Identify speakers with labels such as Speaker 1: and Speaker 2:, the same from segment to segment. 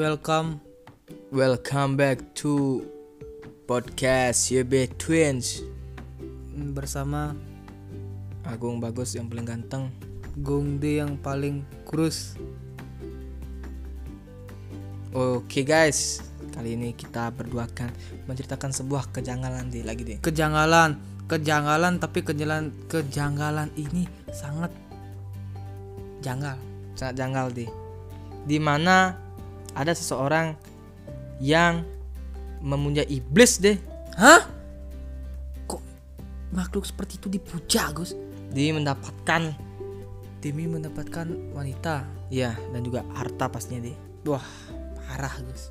Speaker 1: Welcome
Speaker 2: Welcome back to podcast YB Twins.
Speaker 1: bersama
Speaker 2: Agung bagus yang paling ganteng.
Speaker 1: Gongde yang paling kurus.
Speaker 2: Oke guys, kali ini kita berdua akan menceritakan sebuah kejanggalan di lagi deh.
Speaker 1: Kejanggalan, kejanggalan tapi kejanggalan kejanggalan ini sangat janggal.
Speaker 2: Sangat janggal deh. Di mana ada seseorang yang memuja iblis deh.
Speaker 1: Hah? Kok makhluk seperti itu dipuja, Gus?
Speaker 2: Dia mendapatkan
Speaker 1: Demi mendapatkan wanita.
Speaker 2: ya dan juga harta pastinya deh.
Speaker 1: Wah, parah, Gus.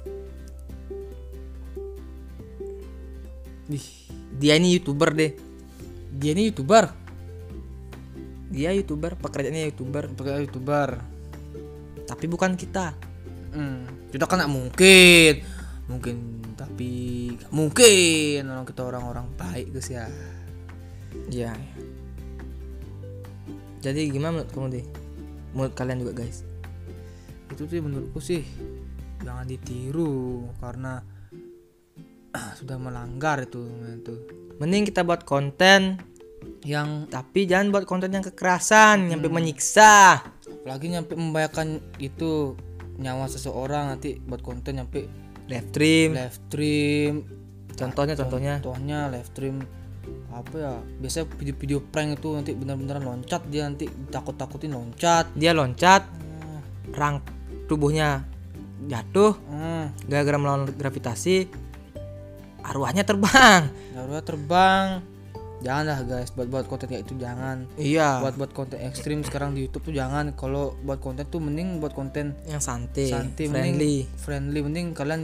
Speaker 2: Dia ini youtuber deh.
Speaker 1: dia ini YouTuber.
Speaker 2: Dia youtuber, pekerjaannya youtuber,
Speaker 1: Pakai YouTuber.
Speaker 2: tapi bukan kita.
Speaker 1: Hmm, kita kan nggak mungkin, mungkin tapi nggak mungkin orang kita orang-orang baik guys ya.
Speaker 2: Ya. Jadi gimana menurut kamu deh? Menurut kalian juga guys.
Speaker 1: Itu sih menurutku sih jangan ditiru karena ah, sudah melanggar itu itu.
Speaker 2: Mending kita buat konten
Speaker 1: Yang
Speaker 2: tapi jangan buat konten yang kekerasan, nyampe menyiksa.
Speaker 1: apalagi nyampe membahayakan itu nyawa seseorang nanti buat konten nyampe
Speaker 2: Live stream.
Speaker 1: live stream
Speaker 2: Contohnya contohnya.
Speaker 1: contohnya live stream apa ya biasanya video-video prank itu nanti benar-benar loncat dia nanti takut-takutin loncat
Speaker 2: Dia loncat, rang tubuhnya jatuh
Speaker 1: hmm.
Speaker 2: gara-gara melawan gravitasi. Arwahnya terbang.
Speaker 1: Darurat terbang. Janganlah guys buat buat konten kayak itu jangan.
Speaker 2: Iya.
Speaker 1: Buat buat konten ekstrim sekarang di YouTube tuh jangan. Kalau buat konten tuh mending buat konten
Speaker 2: yang santai,
Speaker 1: santai
Speaker 2: friendly,
Speaker 1: mending friendly mending kalian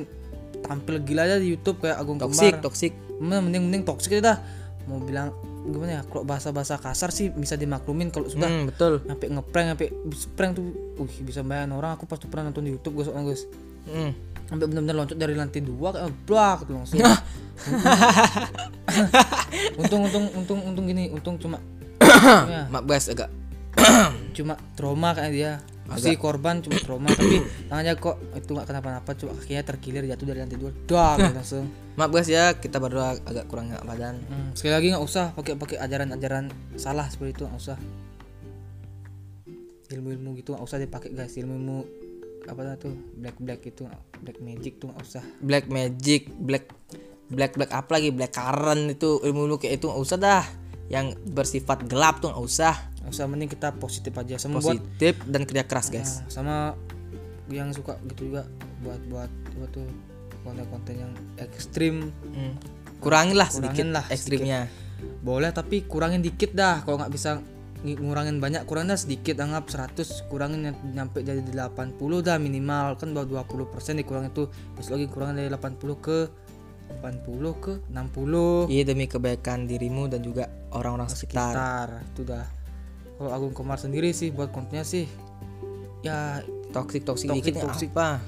Speaker 1: tampil gila aja di YouTube kayak Agung
Speaker 2: toxic,
Speaker 1: Kembar.
Speaker 2: toxic.
Speaker 1: Mending mending, toxic aja dah. Mau bilang gimana ya? Kalau bahasa-bahasa kasar sih bisa dimaklumin kalau sudah
Speaker 2: Hmm, betul.
Speaker 1: sampai ngeprank sampai prank tuh uh bisa bayarin orang aku pasti pernah nonton di YouTube guys soalnya, guys
Speaker 2: Hmm.
Speaker 1: sampai benar-benar loncat dari lantai dua kayak blak tuh langsung untung untung untung untung gini untung cuma ya,
Speaker 2: Maaf guys agak
Speaker 1: cuma trauma kayak dia. Si korban cuma trauma tapi tangannya kok itu nggak kenapa-napa cuma kakinya terkilir jatuh dari lantai dua. Dah langsung.
Speaker 2: Maaf guys ya, kita berdua agak kurang enak badan.
Speaker 1: Hmm, sekali lagi nggak usah pakai pakai ajaran-ajaran salah seperti itu nggak usah. Ilmu-ilmu gitu nggak usah dipakai guys. Ilmu-ilmu apa tuh black black itu black magic tuh nggak usah.
Speaker 2: Black magic, black black black apa lagi black current itu ilmu-ilmu kayak itu nggak usah dah. Yang bersifat gelap tuh nggak usah.
Speaker 1: nggak usah mending kita positif aja sama buat
Speaker 2: Positif dan kerja keras guys.
Speaker 1: Nah, sama yang suka gitu juga buat buat buat tuh konten-konten yang ekstrim
Speaker 2: Hmm. Kurangin lah sedikit
Speaker 1: lah
Speaker 2: ekstrimnya.
Speaker 1: boleh tapi kurangin dikit dah kalau nggak bisa ng- ngurangin banyak kurangin dah sedikit anggap 100 kurangin ny- nyampe jadi 80 dah minimal kan baru 20% dikurangin tuh terus lagi kurangin dari 80 ke 80 ke 60
Speaker 2: Iya demi kebaikan dirimu dan juga orang-orang sekitar.
Speaker 1: sekitar itu dah kalau Agung Kemar sendiri sih buat kontennya sih ya
Speaker 2: toxic Toxic, dikit nggak
Speaker 1: toxic.
Speaker 2: apa.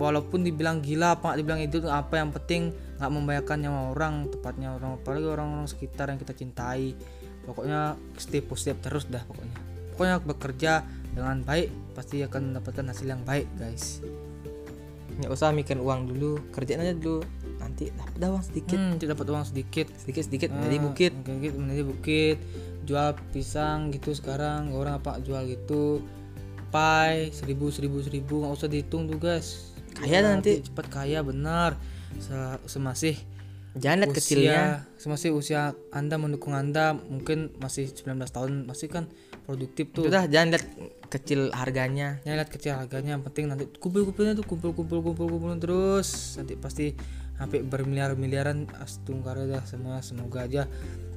Speaker 1: walaupun dibilang gila apa dibilang itu apa yang penting nggak membahayakan nyawa orang tepatnya orang apalagi orang-orang sekitar yang kita cintai pokoknya stay positif terus dah pokoknya pokoknya bekerja dengan baik pasti akan mendapatkan hasil yang baik guys
Speaker 2: Nggak usah mikir uang dulu, kerjain aja dulu. Nanti dapat uang sedikit,
Speaker 1: hmm, dapat uang sedikit
Speaker 2: sedikit sedikit
Speaker 1: Ah,
Speaker 2: jadi bukit.
Speaker 1: sedikit menjadi bukit jual pisang gitu sekarang orang apa jual gitu pai seribu seribu seribu nggak usah dihitung tuh guys
Speaker 2: Kaya nanti.
Speaker 1: cepat kaya benar Se- semasih
Speaker 2: Jangan lihat kecilnya.
Speaker 1: semasih usia anda mendukung anda mungkin masih 19 tahun masih kan produktif tuh
Speaker 2: Udah jangan lihat kecil harganya.
Speaker 1: ya lihat kecil harganya yang penting nanti kumpul kumpulnya tuh kumpul kumpul kumpul kumpul terus nanti pasti sampai bermiliar miliaran astungkara dah semua semoga aja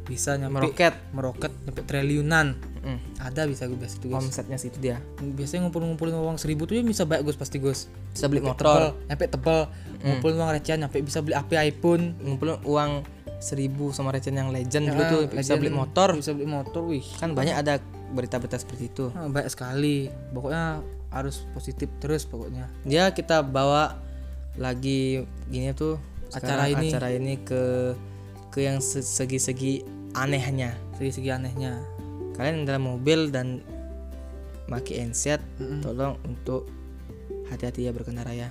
Speaker 1: bisa nyampe
Speaker 2: Meroket.
Speaker 1: meroket nyampe triliunan
Speaker 2: Mm.
Speaker 1: ada bisa gue biasa itu guys
Speaker 2: Omsetnya situ dia.
Speaker 1: biasanya ngumpul ngumpulin uang seribu tuh ya bisa baik gus pasti gus
Speaker 2: Bisa beli
Speaker 1: tebel
Speaker 2: motor,
Speaker 1: nyampe tebel ngumpulin uang recehan nyampe bisa beli HP iPhone
Speaker 2: ngumpulin uang seribu sama recen yang legend dulu
Speaker 1: Ya,
Speaker 2: tuh bisa
Speaker 1: legend.
Speaker 2: beli motor.
Speaker 1: bisa beli motor wih
Speaker 2: Kan banyak ada berita-berita seperti itu.
Speaker 1: Ah, baik sekali pokoknya harus positif terus pokoknya
Speaker 2: Ya kita bawa lagi gini tuh
Speaker 1: Acara ini.
Speaker 2: acara ini ke ke yang se- segi-segi anehnya.
Speaker 1: segi-segi anehnya
Speaker 2: Kalian dalam mobil dan maki handset
Speaker 1: Mm-mm.
Speaker 2: tolong untuk hati-hati ya berkendara ya.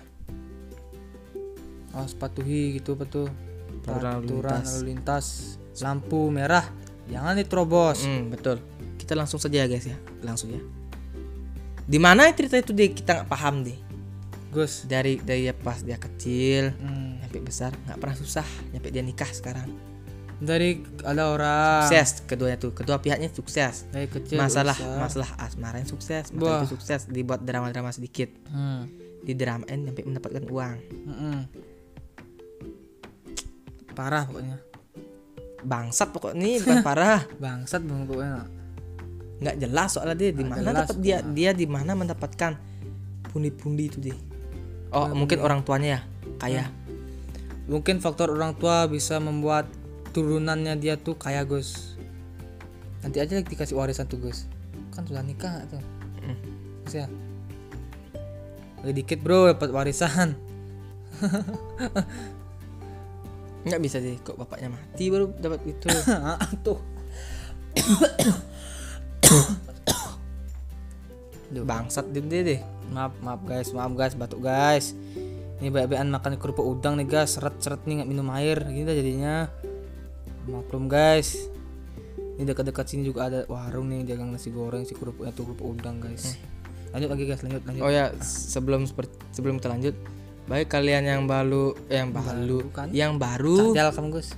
Speaker 1: harus patuhi gitu betul
Speaker 2: Peraturan lalu lintas.
Speaker 1: lalu lintas lampu merah jangan diterobos
Speaker 2: Hmm, betul. Kita langsung saja ya guys ya, langsung ya. Di mana cerita itu deh kita nggak paham deh.
Speaker 1: Gus
Speaker 2: Dari dari ya pas dia kecil
Speaker 1: hmm,
Speaker 2: nyampe besar nggak pernah susah nyampe dia nikah sekarang.
Speaker 1: dari ada orang
Speaker 2: Sukses keduanya tuh, kedua pihaknya sukses.
Speaker 1: dari kecil
Speaker 2: masalah
Speaker 1: bisa.
Speaker 2: masalah asmara yang sukses,
Speaker 1: Wah.
Speaker 2: masalah itu sukses dibuat drama-drama sedikit.
Speaker 1: hmm.
Speaker 2: Di dramain sampai mendapatkan uang.
Speaker 1: mm-mm. parah pokoknya
Speaker 2: Bangsat pokok nih bukan parah.
Speaker 1: bangsat bang pokoknya
Speaker 2: nggak jelas soalnya dia di mana dapat dia dia di mana mendapatkan pundi-pundi itu deh oh mungkin orang tuanya ya kaya
Speaker 1: mungkin faktor orang tua bisa membuat turunannya dia tuh kaya Gus. Nanti aja dikasih warisan tuh Gus. Kan sudah nikah tuh.
Speaker 2: Mm.
Speaker 1: Gus ya. Lagi dikit bro dapat warisan.
Speaker 2: Nggak bisa deh kok bapaknya mati baru dapat itu.
Speaker 1: Tuh.
Speaker 2: Bangsat dia deh deh.
Speaker 1: Maaf maaf guys. Maaf guys. Batuk guys ini banyak makan kerupuk udang nih guys seret seret nih nggak minum air. Gini dah jadinya. Maklum guys. Ini dekat-dekat sini juga ada warung nih dagang nasi goreng si kerupuknya tuh kerupuk udang guys. Lanjut lagi guys. Lanjut lanjut.
Speaker 2: Oh ya sebelum sebelum kita lanjut baik kalian yang baru yang baru yang baru.
Speaker 1: Cadel kamu Gus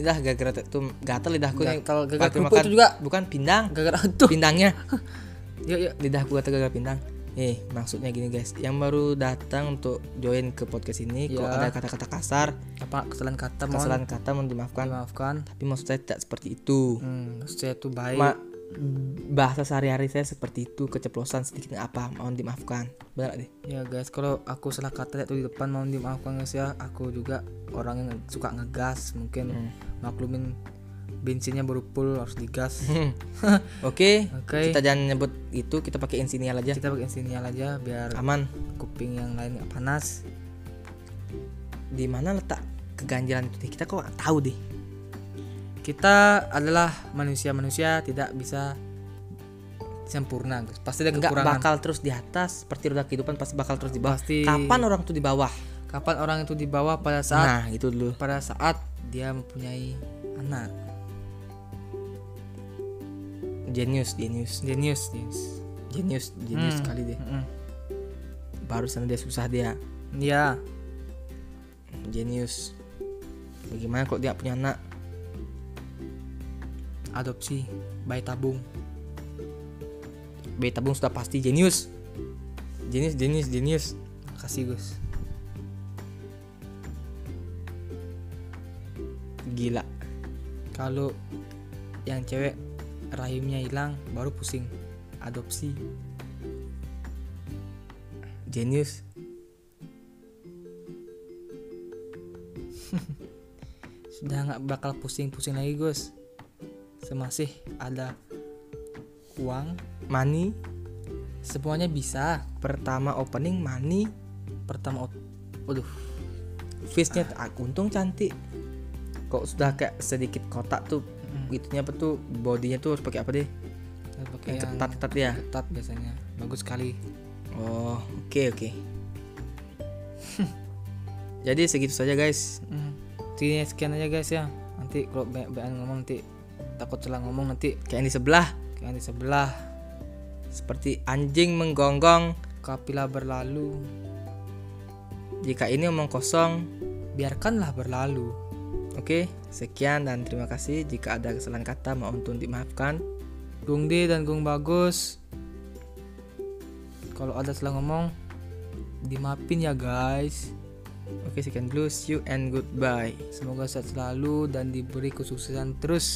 Speaker 2: lidah gara-gara itu gatal lidahku nih.
Speaker 1: Gara-gara
Speaker 2: Waktu
Speaker 1: kerupuk itu juga.
Speaker 2: bukan pindang.
Speaker 1: Gara-gara itu
Speaker 2: pindangnya.
Speaker 1: Yuk yuk.
Speaker 2: Lidahku gatal gara-gara pindang Eh, maksudnya gini guys, yang baru datang untuk join ke podcast ini,
Speaker 1: Ya.
Speaker 2: ada kata-kata kasar,
Speaker 1: apa kesalahan kata mohon
Speaker 2: kesalahan kata mohon dimaafkan.
Speaker 1: dimaafkan
Speaker 2: Tapi maksud saya tidak seperti itu.
Speaker 1: hmm, saya tuh baik
Speaker 2: Ma- bahasa sehari-hari saya seperti itu, keceplosan sedikit apa, mohon dimaafkan. Benar deh.
Speaker 1: ya guys kalau aku salah kata tuh di depan mohon dimaafkan guys ya aku juga orang yang suka ngegas mungkin
Speaker 2: Hmm.
Speaker 1: maklumin bensinnya baru full harus digas
Speaker 2: Oke,
Speaker 1: Oke.
Speaker 2: kita jangan nyebut itu, kita pakai insinyal aja.
Speaker 1: kita pakai sinyal aja biar
Speaker 2: Aman.
Speaker 1: kuping yang lain nggak panas
Speaker 2: Di mana letak keganjilan itu? Kita kok nggak tahu deh.
Speaker 1: kita adalah manusia-manusia tidak bisa sempurna guys pasti ada
Speaker 2: Nggak
Speaker 1: kekurangan
Speaker 2: bakal terus di atas, seperti roda kehidupan pasti bakal terus di bawah.
Speaker 1: Pasti.
Speaker 2: Kapan orang tuh di bawah?
Speaker 1: kapan orang itu di bawah pada saat
Speaker 2: Nah, itu dulu.
Speaker 1: pada saat dia mempunyai anak
Speaker 2: Genius, genius,
Speaker 1: genius genius
Speaker 2: genius, genius
Speaker 1: Hmm.
Speaker 2: sekali deh.
Speaker 1: Mm-mm.
Speaker 2: Barusan dia susah dia,
Speaker 1: ya
Speaker 2: genius. Bagaimana kok dia punya anak?
Speaker 1: adopsi bayi tabung
Speaker 2: Bayi tabung sudah pasti genius. Genius, genius, genius.
Speaker 1: kasih Gus
Speaker 2: Gila.
Speaker 1: kalau yang cewek rahimnya hilang baru pusing. Adopsi.
Speaker 2: Genius.
Speaker 1: sudah nggak bakal pusing-pusing lagi Gus. Semasih ada uang
Speaker 2: Money.
Speaker 1: Semuanya bisa.
Speaker 2: Pertama opening money,
Speaker 1: pertama waduh.
Speaker 2: Face-nya ah, untung cantik. Kok sudah kayak sedikit kotak tuh Gitunya apa tuh bodinya tuh harus pakai apa deh?
Speaker 1: pakai
Speaker 2: Yang
Speaker 1: yang
Speaker 2: ketat-ketat ya.
Speaker 1: ketat biasanya bagus sekali
Speaker 2: Oh, oke oke. Jadi segitu saja guys.
Speaker 1: Hmm. Sekian aja guys ya nanti kalau banyak banyak ngomong nanti takut salah ngomong nanti
Speaker 2: Kayak yang di sebelah
Speaker 1: kayak di sebelah
Speaker 2: seperti anjing menggonggong.
Speaker 1: kapila berlalu
Speaker 2: Jika ini omong kosong,
Speaker 1: biarkanlah berlalu
Speaker 2: Oke, sekian dan terima kasih. Jika ada kesalahan kata mohon untuk dimaafkan.
Speaker 1: Gung D dan Gung Bagus kalau ada salah ngomong dimaafin ya guys
Speaker 2: Oke, sekian dulu. See you and goodbye.
Speaker 1: semoga sehat selalu dan diberi kesuksesan terus